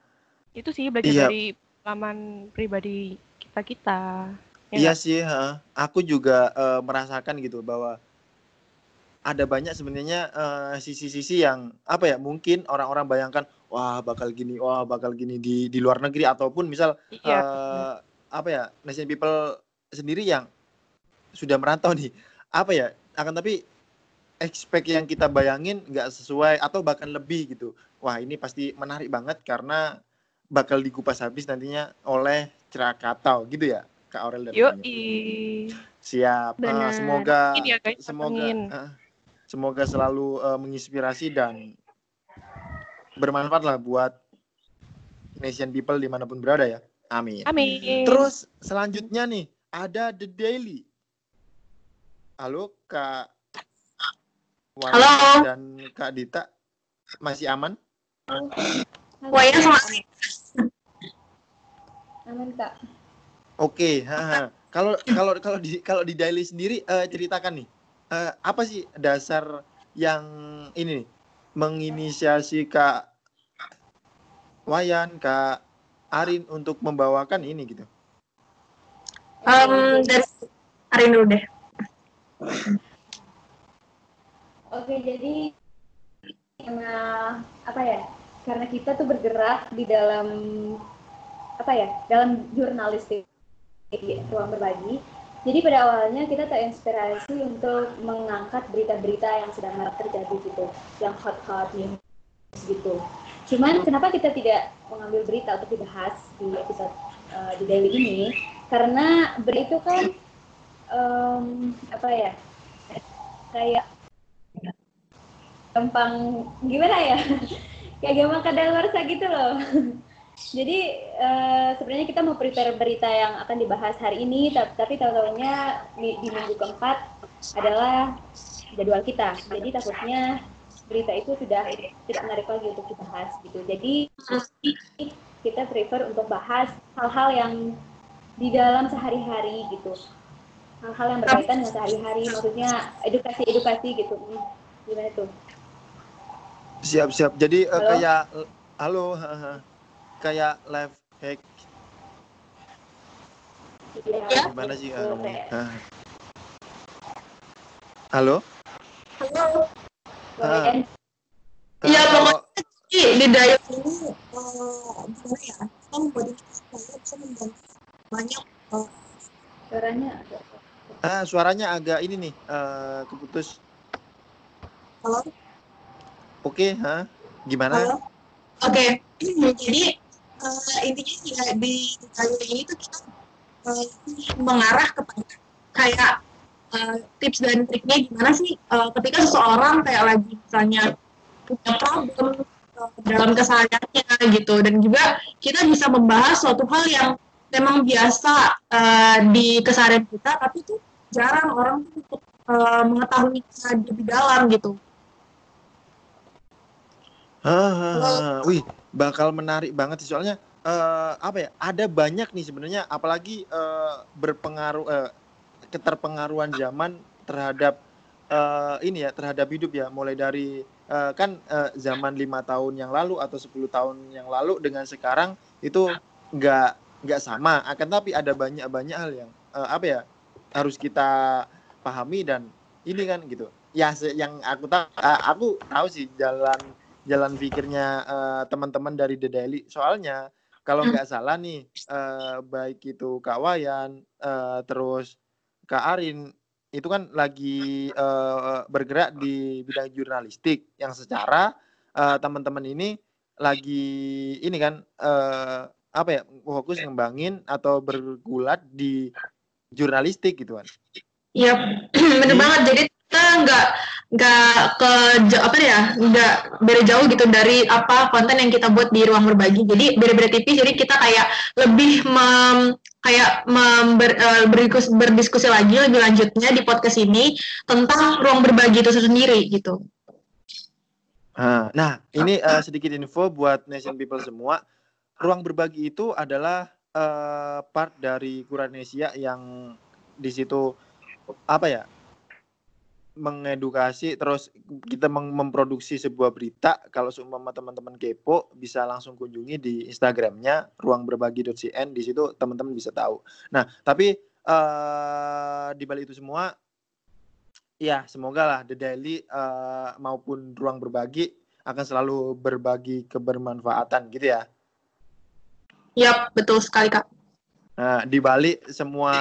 itu sih belajar Iya. dari pengalaman pribadi kita kita Iya sih, heeh. aku juga eh, merasakan gitu bahwa ada banyak sebenarnya eh, sisi-sisi yang apa ya mungkin orang-orang bayangkan wah bakal gini, wah bakal gini di di luar negeri ataupun misal iya. eh, apa ya nation people sendiri yang sudah merantau nih apa ya akan tapi expect yang kita bayangin nggak sesuai atau bahkan lebih gitu. Wah ini pasti menarik banget karena bakal dikupas habis nantinya oleh Cerakatau gitu ya Kak Aurel dan teman-teman. siap. Benar. semoga ya guys semoga eh, semoga selalu eh, menginspirasi dan bermanfaat lah buat nation people di mana pun berada ya. Amin. Amin. Terus selanjutnya nih ada The Daily. Halo Kak Wayan Halo. dan Kak Dita masih aman? Waya sama Aman kak. Oke, haha. Kalau kalau kalau di kalau di Daily sendiri eh, ceritakan nih eh, apa sih dasar yang ini nih menginisiasi Kak Wayan, Kak Arin untuk membawakan ini gitu. um, dari Arin dulu deh. Oke, jadi karena apa ya? Karena kita tuh bergerak di dalam apa ya? Dalam jurnalistik di ruang berbagi. Jadi pada awalnya kita terinspirasi untuk mengangkat berita-berita yang sedang marak terjadi gitu, yang hot-hot news gitu. Cuman kenapa kita tidak mengambil berita untuk dibahas di episode uh, di daily ini? Karena berita itu kan em, apa ya? Kayak gampang gimana ya *laughs* kayak gampang kadaluarsa gitu loh *laughs* jadi eh, sebenarnya kita mau prepare berita yang akan dibahas hari ini tapi, tapi tahu-tahunya di, di minggu keempat adalah jadwal kita jadi takutnya berita itu sudah tidak menarik lagi untuk dibahas gitu jadi kita prefer untuk bahas hal-hal yang di dalam sehari-hari gitu hal-hal yang berkaitan dengan sehari-hari maksudnya edukasi-edukasi gitu Hmm, gimana tuh Siap siap. Jadi eh, Halo? kayak halo, kayak live hack Iya. gimana sih ah, Betul, ngomongnya? Haha. Halo? Halo. Wayan. Iya, Eh, pokoknya- Di, daya ini eh, gimana ya? Kita membuat kita bisa membantu banyak eh, suaranya agak- ah, suaranya agak ini nih eh, keputus. Halo? Oke, ha? Gimana? Halo? Oke, *clears throat* jadi eh, intinya ya di kayu ini tuh kita eh, mengarah kepada kayak eh, tips dan triknya gimana sih eh, ketika seseorang kayak lagi misalnya punya problem eh, dalam kesehariannya gitu dan juga kita bisa membahas suatu hal yang memang biasa eh, di keseharian kita tapi tuh jarang orang tuh untuk eh, mengetahui lebih dalam gitu. Hahaha. Wih, bakal menarik banget sih soalnya eh, apa ya? Ada banyak nih sebenarnya apalagi eh, berpengaruh eh, keterpengaruhan zaman terhadap eh, ini ya, terhadap hidup ya, mulai dari eh, kan eh, zaman lima tahun yang lalu atau 10 tahun yang lalu dengan sekarang itu nggak nggak sama. Akan tapi ada banyak banyak hal yang eh, apa ya harus kita pahami dan ini kan gitu. Ya, yang aku tahu, aku tahu sih jalan jalan pikirnya eh, teman-teman dari The Daily. Soalnya kalau nggak salah nih, eh, baik itu Kak Wayan, eh, terus Kak Arin, itu kan lagi eh, bergerak di bidang jurnalistik yang secara eh, teman-teman ini lagi ini kan eh, apa ya fokus ngembangin atau bergulat di jurnalistik gitu kan. Iya, *clears throat* bener banget. Jadi kita nggak nggak ke apa ya, nggak beda jauh gitu dari apa konten yang kita buat di ruang berbagi. Jadi beda-beda tipis. Jadi kita kayak lebih mem, kayak member, eh, berdiskus- berdiskusi lagi lebih lanjutnya di podcast ini tentang ruang berbagi itu sendiri gitu. Ah, Nah, ini eh, sedikit info buat nation people semua. Ruang berbagi itu adalah eh, part dari Kuranesia yang di situ apa ya? Mengedukasi terus kita memproduksi sebuah berita kalau seumpama teman-teman kepo bisa langsung kunjungi di Instagramnya ruangberbagi.cn di situ teman-teman bisa tahu. Nah tapi eh di balik itu semua ya semoga lah The Daily eh, maupun ruang berbagi akan selalu berbagi kebermanfaatan gitu ya. Yap, betul sekali Kak. Nah, di balik semua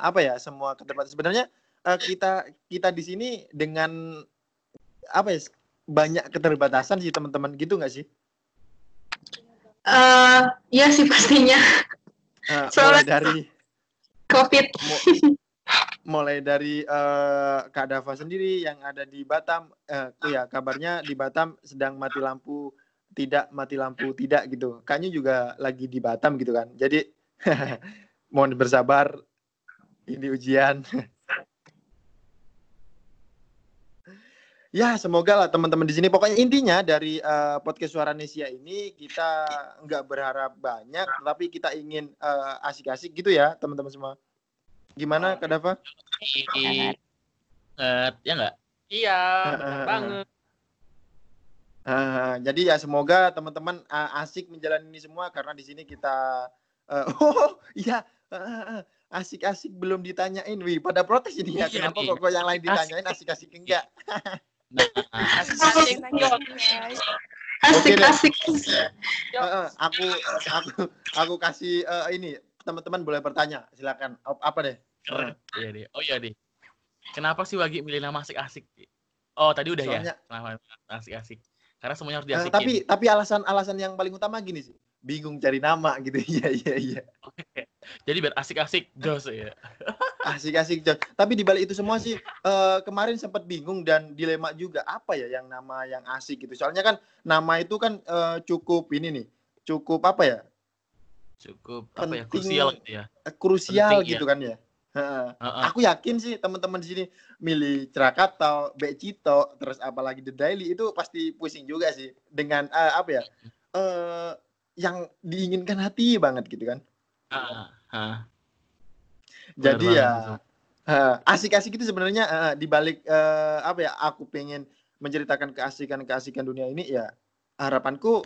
apa ya, semua keterbatasan sebenarnya eh, kita kita di sini dengan apa ya banyak keterbatasan sih teman-teman gitu nggak sih? eh ya sih pastinya Eh, mulai dari COVID. mu- mulai dari eh, Kak Dava sendiri yang ada di Batam, oh ya kabarnya di Batam sedang mati lampu tidak mati lampu tidak gitu. Kayaknya juga lagi di Batam gitu kan. Jadi *laughs* mohon bersabar ini ujian. Ya semoga lah teman-teman di sini. Pokoknya intinya dari uh, podcast Suara Nesia ini kita nggak berharap banyak, tapi kita ingin uh, asik-asik gitu ya teman-teman semua. Gimana Kak Dava? Inget, ya nggak? Iya, heeh. banget. Ah, jadi ya semoga teman-teman ah, asik menjalani ini semua karena di sini kita eh, *laughs* oh iya ah, asik-asik belum ditanyain wih pada protes ini ya Iya kenapa nih. kok kok yang lain ditanyain asik-asik enggak *laughs* Nah, Asik, asik. Eh, eh, aku aku aku kasih eh, ini teman-teman boleh bertanya silakan Ap- apa deh keren. Iya deh. Oh iya deh. Kenapa sih Wagi milih nama asik-asik? Oh tadi udah Soalnya- ya. Kenapa asik-asik? Karena semuanya harus Eh, diasikin. tapi tapi alasan-alasan yang paling utama gini sih bingung cari nama gitu *laughs* iya iya iya Jadi biar asik-asik jos ya. *laughs* asik-asik John. Tapi di balik itu semua sih eh, kemarin sempat bingung dan dilema juga apa ya yang nama yang asik gitu. Soalnya kan nama itu kan eh, cukup ini nih, cukup apa ya? Cukup apa ya Penting. krusial gitu ya. eh, Krusial Penting, gitu kan ya. Heeh. Aku yakin sih teman-teman di sini milih Krakatau, Becito, terus apalagi The Daily itu pasti pusing juga sih dengan eh, apa ya? eh yang diinginkan hati banget gitu kan. Jadi Bener ya asik-asik itu sebenarnya eh, di balik eh, apa ya aku pengen menceritakan keasikan-keasikan dunia ini ya harapanku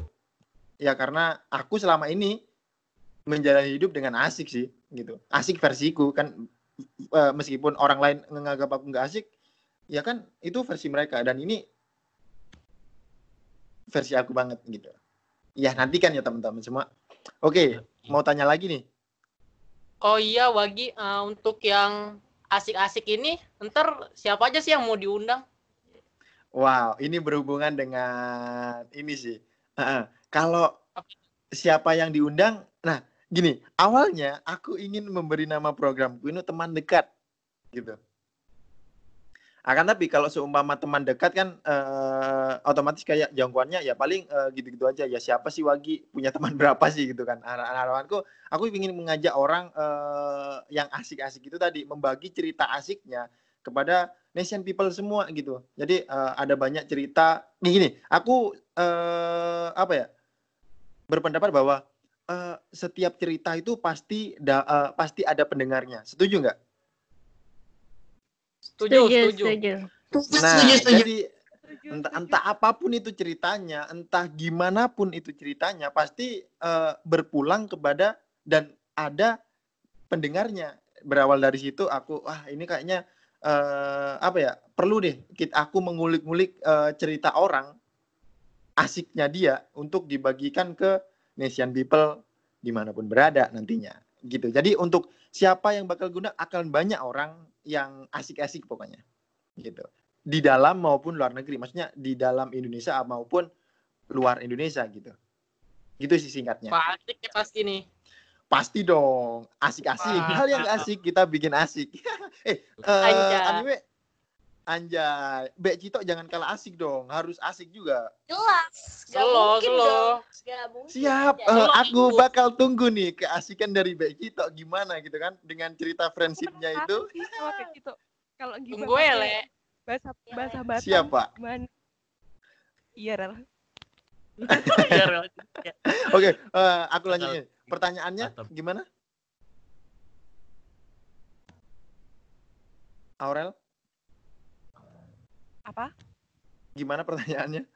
ya karena aku selama ini menjalani hidup dengan asik sih gitu. Asik versiku kan eh, meskipun orang lain menganggap aku nggak asik ya kan itu versi mereka dan ini versi aku banget gitu. Ya nantikan ya teman-teman semua. Oke, mau tanya lagi nih. Oh iya, Wagi, eh, untuk yang asik-asik ini, ntar siapa aja sih yang mau diundang? Wow, ini berhubungan dengan ini sih. Heeh. Kalau siapa yang diundang, nah gini, awalnya aku ingin memberi nama programku ini teman dekat, gitu. Akan tapi kalau seumpama teman dekat kan eh, otomatis kayak jangkauannya ya paling eh, gitu-gitu aja. Ya siapa sih Wagi punya teman *laughs* berapa sih gitu kan? Har- Harapanku, aku ingin mengajak orang eh, yang asik-asik itu tadi membagi cerita asiknya kepada nation people semua gitu. Jadi eh, ada banyak cerita. Nih gini, aku eh, apa ya berpendapat bahwa eh, setiap cerita itu pasti da- eh, pasti ada pendengarnya. Setuju nggak? Setuju, Setuju, setuju. setuju. Nah, setuju, setuju. jadi entah, entah apa pun itu ceritanya, entah gimana pun itu ceritanya, pasti eh, berpulang kepada dan ada pendengarnya. Berawal dari situ aku, wah ini kayaknya eh, apa ya? Perlu deh kita aku mengulik-ngulik eh, cerita orang asiknya dia untuk dibagikan ke nation people di mana pun berada nantinya gitu. Jadi untuk siapa yang bakal guna akan banyak orang yang asik-asik pokoknya gitu. Di dalam maupun luar negeri maksudnya di dalam Indonesia maupun luar Indonesia gitu. Gitu sih singkatnya. Pak Asik ya pasti nih. pasti dong asik-asik. Hal yang asik kita bikin asik. *laughs* Eh Anjay. anime anjay Bek Cito jangan kalah asik dong harus asik juga Jelas. Gak Selo, mungkin selo. dong. Gak mungkin. siap eh, Selo aku ikut. bakal tunggu nih keasikan dari Bek Cito gimana gitu kan dengan cerita friendshipnya itu gitu? Kalau gimana? Tunggu ya, Le. Bahasa Ya, bahasa Le. Batam. siap pak? Iya, Rel. Biar *laughs* oke eh, aku lanjutin pertanyaannya gimana Aurel Apa? gimana pertanyaannya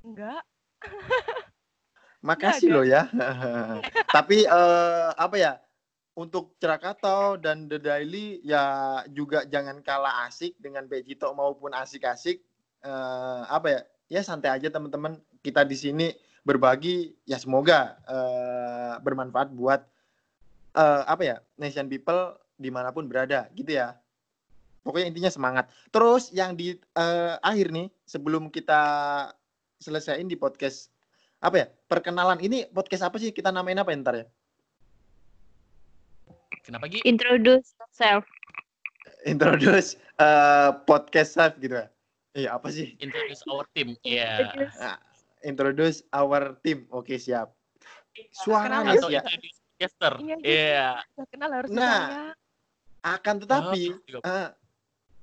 Enggak. *laughs* Makasih Nggak loh ya. *laughs* Tapi eh, apa ya? Untuk Krakatau dan The Daily ya juga jangan kalah asik dengan Becito maupun asik-asik. Eh, apa ya? Ya santai aja teman-teman. Kita di sini berbagi ya semoga eh, bermanfaat buat eh, apa ya? Nation people di mana pun berada gitu ya. Pokoknya intinya semangat. Terus yang di eh, akhir nih sebelum kita selesaiin di podcast apa ya perkenalan ini podcast apa sih kita namain apa ya ntar ya Kenapa Gi? Introduce yourself. introduce eh, podcast self gitu ya iya apa sih Introduce our team. Iya. Introduce Nah, introduce our team. Oke, siap. Suara Kenapa? Atau introduce podcaster. Iya. Udah kenal harus Nah. Akan tetapi Oh, juga.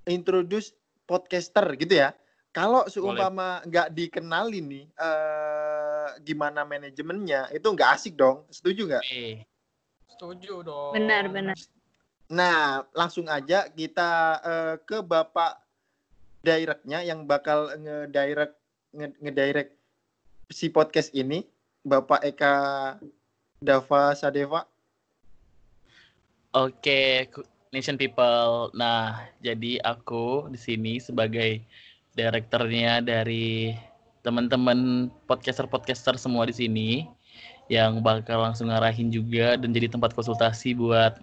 Introduce podcaster gitu ya. Kalau seumpama nggak dikenalin nih, eh, gimana manajemennya, itu nggak asik dong. Setuju nggak? Eh, Setuju dong. Benar, benar. Nah, langsung aja kita eh, ke Bapak directnya yang bakal nge-direct nge- nge-direct si podcast ini, Bapak Eka Dava Sadeva. Oke, Nation People. Nah, jadi aku di sini sebagai direkturnya dari teman-teman podcaster-podcaster semua di sini yang bakal langsung ngarahin juga dan jadi tempat konsultasi buat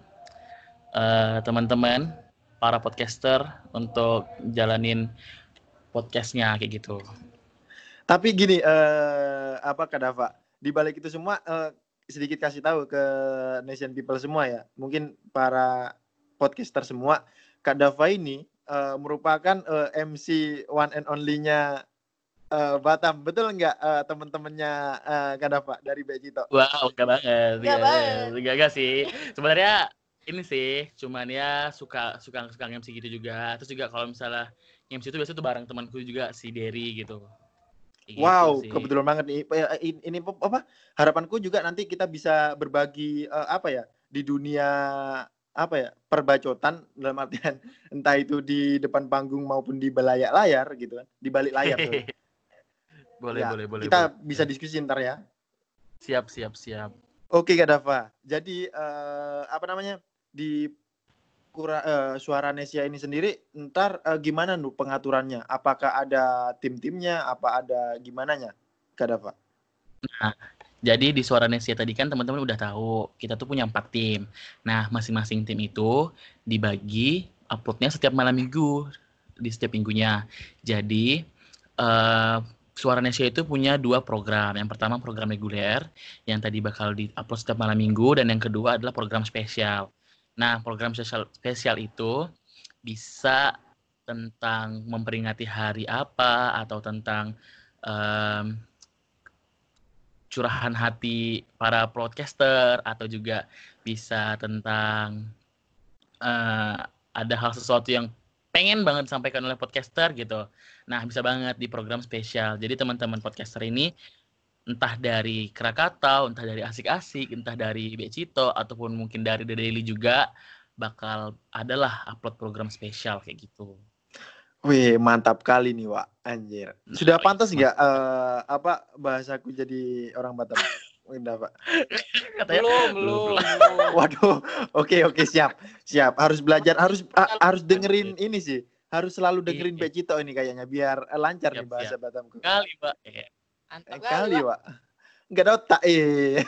eh, teman-teman para podcaster untuk jalanin podcastnya kayak gitu. Tapi gini, eh, apa Kak Dava? Di balik itu semua eh, sedikit kasih tahu ke Nation People semua ya. Mungkin para podcaster semua, Kak Dava ini eh, merupakan eh, MC one and only-nya eh, Batam. Betul nggak eh, teman-temannya eh, Kak Dava dari Becito? Wow, enggak banget. Enggak Iya, banget. Enggak, enggak sih. Sebenarnya ini sih, cuman ya suka suka suka MC gitu juga. Terus juga kalau misalnya MC itu biasanya tuh bareng temanku juga si Derry gitu. Gitu Wow, sih. kebetulan banget nih. Ini, ini apa? Harapanku juga nanti kita bisa berbagi eh, apa ya di dunia apa ya perbacotan dalam artian *laughs* entah itu di depan panggung maupun di belayak layar gitu kan, di balik layar. sorry. *laughs* boleh, Ya, boleh, boleh. Kita boleh. bisa diskusi ntar ya. siap, siap, siap. Oke Kak Dava. Jadi eh, apa namanya di kura, eh, suara Nesia ini sendiri ntar eh, gimana nu pengaturannya? Apakah ada tim-timnya? Apa ada gimananya Kak Dava? Jadi di Suara Nesia tadi kan teman-teman udah tahu kita tuh punya empat tim. Nah, masing-masing tim itu dibagi uploadnya setiap malam minggu di setiap minggunya. Jadi eh Suara Nesia itu punya dua program. Yang pertama program reguler yang tadi bakal di-upload setiap malam minggu dan yang kedua adalah program spesial. Nah, program spesial spesial itu bisa tentang memperingati hari apa atau tentang em, curahan hati para podcaster atau juga bisa tentang eh, ada hal sesuatu yang pengen banget disampaikan oleh podcaster gitu. Nah, bisa banget di program spesial. Jadi teman-teman podcaster ini entah dari Krakatau, entah dari Asik-Asik, entah dari Becito ataupun mungkin dari The Daily juga bakal adalah upload program spesial kayak gitu. Wih, mantap kali nih, Wak. Anjir. Sudah pantas iya. nggak eh, apa bahasaku jadi orang Batam? Udah, Pak. Katanya Belum, belum, belum. belum. *laughs* Waduh. Oke, oke, siap. Siap. Harus belajar, harus a- harus dengerin ini sih. Harus selalu dengerin Iya. Becito ini kayaknya biar eh, lancar nih Siap, bahasa Batamku. kali, Pak. Eh, Mantap Eh, kali, kali, Pak. Wak. Enggak ada otak. Eh.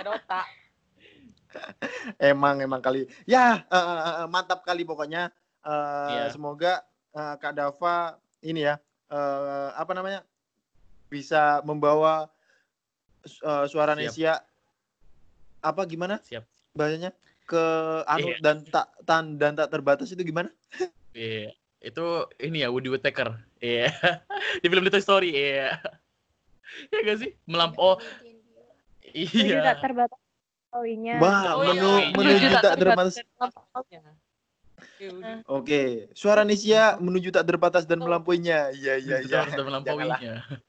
Dota. *laughs* emang emang kali. Ya, eh, eh, eh, mantap kali pokoknya. Eh, Iya. Semoga eh, Kak Dava ini ya eh, apa namanya bisa membawa eh, suara Siap. Nesia apa gimana Siap. bahasanya ke anu Iya. dan tak tan dan tak terbatas itu gimana? *laughs* Iya, itu ini ya Woody Woodpecker. Iya. *laughs* Di film Toy Story, iya. *laughs* Iya gak sih? Melampau. Tujuh Iya. tak terbatas tahuinya. Wah, Oh, menu iya. menuju tak terbatas. Oke. Oke, suara Nesia menuju tak terbatas dan melampauinya. Iya iya iya. udah melampauinya. *laughs*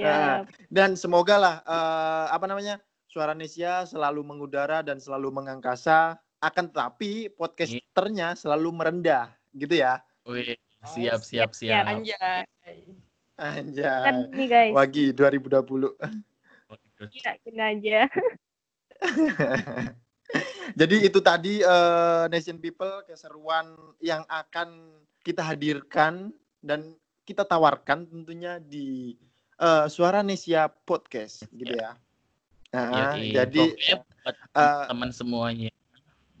Ya. Dan semoga lah eh, apa namanya suara Nesia selalu mengudara dan selalu mengangkasa. Akan tetapi podcasternya selalu merendah, gitu ya. Wih, siap, Siap, siap, siap. siap. Anjay. Kan Anjay. nih guys. Wagi 2020. Yakin aja. *laughs* Jadi itu tadi eh, Nation People keseruan yang akan kita hadirkan dan kita tawarkan tentunya di eh, Suara Nesia Podcast gitu ya. Nah, Yoi. jadi buat eh, teman semuanya,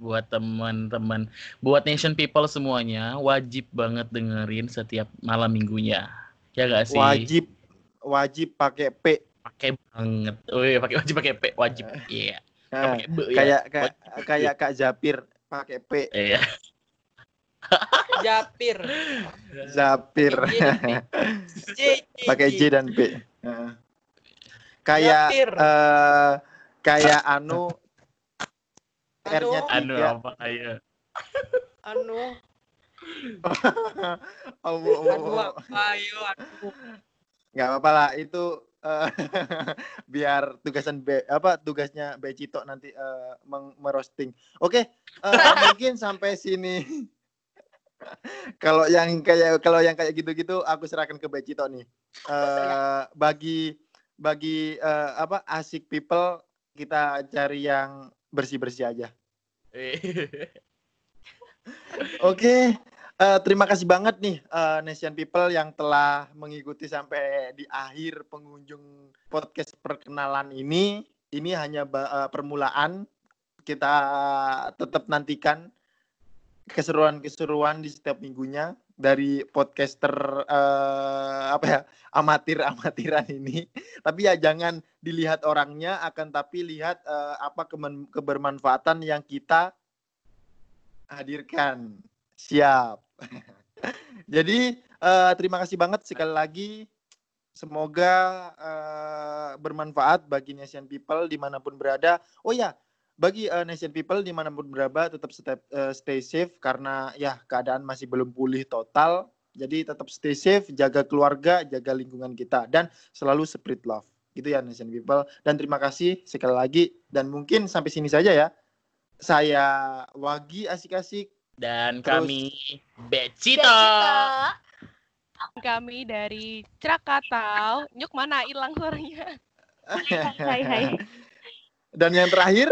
buat teman-teman, buat nation people semuanya wajib banget dengerin setiap malam minggunya. Ya gak sih? wajib wajib pakai P. pakai banget. Wih, pakai wajib pakai P, wajib. Iya. Nah, B ya. kayak kayak kayak Kak Zapir pakai P. Iya. *laughs* Japir. Zapir. J dan B. J, J, Pakai J dan. *laughs* Heeh. Kayak eh kayak anu R-nya Anu, Anu tiga. apa kayak anu, Oh, oh, anu oh, oh. apa, ayo, anu. nggak apa-apa lah itu *laughs* biar tugasan B apa tugasnya B Cito nanti meng- merosting. Oke, eh, *laughs* mungkin sampai sini. *laughs* kalau yang kayak kalau yang kayak gitu-gitu aku serahkan ke B Cito nih. Eh, bagi bagi eh, apa asik people kita cari yang bersih-bersih aja. Oke, eh, terima kasih banget nih eh, Nation People yang telah mengikuti sampai di akhir pengunjung podcast perkenalan ini. Ini hanya eh, permulaan. Kita tetap nantikan keseruan-keseruan di setiap minggunya dari podcaster eh, apa ya amatir-amatiran ini. Tapi ya jangan dilihat orangnya, akan tapi lihat eh, apa kebermanfaatan yang kita hadirkan. Siap. *laughs* Jadi eh, terima kasih banget sekali lagi. Semoga eh, bermanfaat bagi Nation People di mana pun berada. Oh ya, bagi eh, Nation People di mana pun berada tetap stay, eh, stay safe karena ya keadaan masih belum pulih total. Jadi tetap stay safe, jaga keluarga, jaga lingkungan kita dan selalu spread love. Gitu ya Nation People. Dan terima kasih sekali lagi dan mungkin sampai sini saja ya. Saya Wagi asik-asik Dan Terus- kami Becito. Kami dari Krakatau. Nyuk mana hilang suaranya? *laughs* Hai hai. Dan yang terakhir,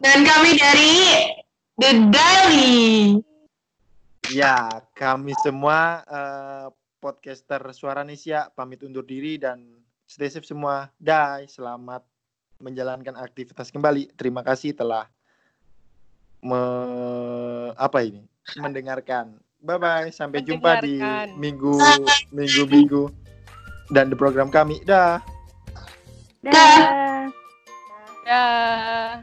Dan kami dari The Daily. ya kami semua eh, podcaster Suara Nesia pamit undur diri dan stay safe semua. Bye, selamat menjalankan aktivitas kembali. Terima kasih telah me, apa ini mendengarkan. Bye bye, sampai jumpa di minggu minggu minggu dan di program kami. Dah. Dah. Dah.